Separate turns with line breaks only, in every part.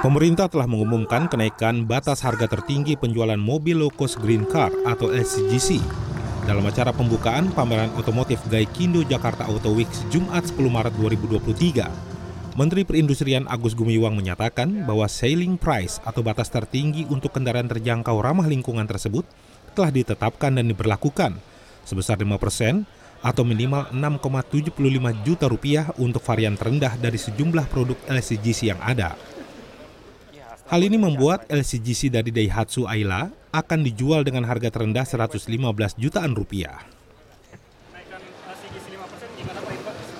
Pemerintah telah mengumumkan kenaikan batas harga tertinggi penjualan mobil low cost green car atau LCGC. Dalam acara pembukaan pameran otomotif Gaikindo Jakarta Auto Week Jumat 10 Maret 2023, Menteri Perindustrian Agus Gumiwang menyatakan bahwa selling price atau batas tertinggi untuk kendaraan terjangkau ramah lingkungan tersebut telah ditetapkan dan diberlakukan sebesar 5 persen atau minimal 6,75 juta rupiah untuk varian terendah dari sejumlah produk LCGC yang ada. Hal ini membuat LCGC dari Daihatsu Ayla akan dijual dengan harga terendah 115 jutaan rupiah.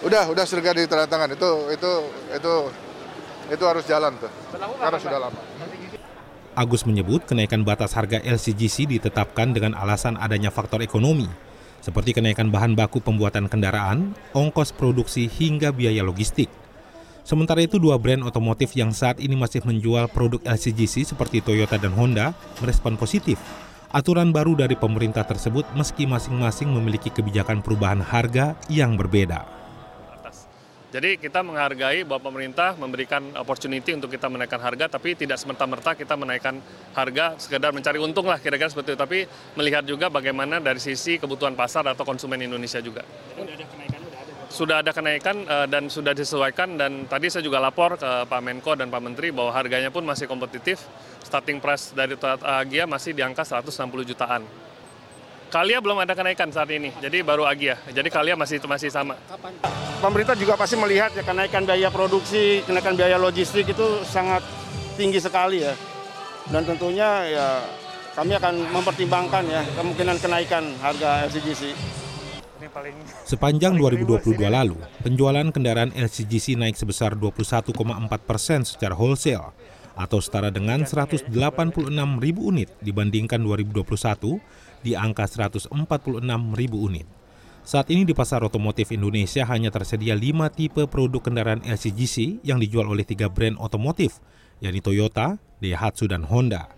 Udah, udah serga di tangan itu itu itu itu harus jalan tuh. Karena sudah lama.
Agus menyebut kenaikan batas harga LCGC ditetapkan dengan alasan adanya faktor ekonomi seperti kenaikan bahan baku pembuatan kendaraan, ongkos produksi hingga biaya logistik. Sementara itu dua brand otomotif yang saat ini masih menjual produk LCGC seperti Toyota dan Honda merespon positif. Aturan baru dari pemerintah tersebut meski masing-masing memiliki kebijakan perubahan harga yang berbeda.
Jadi kita menghargai bahwa pemerintah memberikan opportunity untuk kita menaikkan harga, tapi tidak semerta-merta kita menaikkan harga sekedar mencari untung lah kira-kira seperti itu. Tapi melihat juga bagaimana dari sisi kebutuhan pasar atau konsumen Indonesia juga. Sudah ada kenaikan, sudah ada. Sudah ada kenaikan uh, dan sudah disesuaikan dan tadi saya juga lapor ke Pak Menko dan Pak Menteri bahwa harganya pun masih kompetitif. Starting price dari Toyota Agia masih di angka 160 jutaan. Kalia belum ada kenaikan saat ini, jadi baru Agia. Jadi Kalia masih masih sama. Kapan?
Pemerintah juga pasti melihat ya kenaikan biaya produksi, kenaikan biaya logistik itu sangat tinggi sekali ya. Dan tentunya ya kami akan mempertimbangkan ya kemungkinan kenaikan harga LCGC.
Sepanjang 2022 lalu, penjualan kendaraan LCGC naik sebesar 21,4 persen secara wholesale atau setara dengan 186 ribu unit dibandingkan 2021 di angka 146 ribu unit. Saat ini di pasar otomotif Indonesia hanya tersedia 5 tipe produk kendaraan LCGC yang dijual oleh tiga brand otomotif, yakni Toyota, Daihatsu, dan Honda.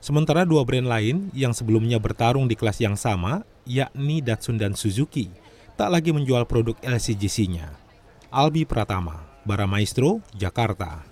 Sementara dua brand lain yang sebelumnya bertarung di kelas yang sama, yakni Datsun dan Suzuki, tak lagi menjual produk LCGC-nya. Albi Pratama, Baramaestro, Jakarta.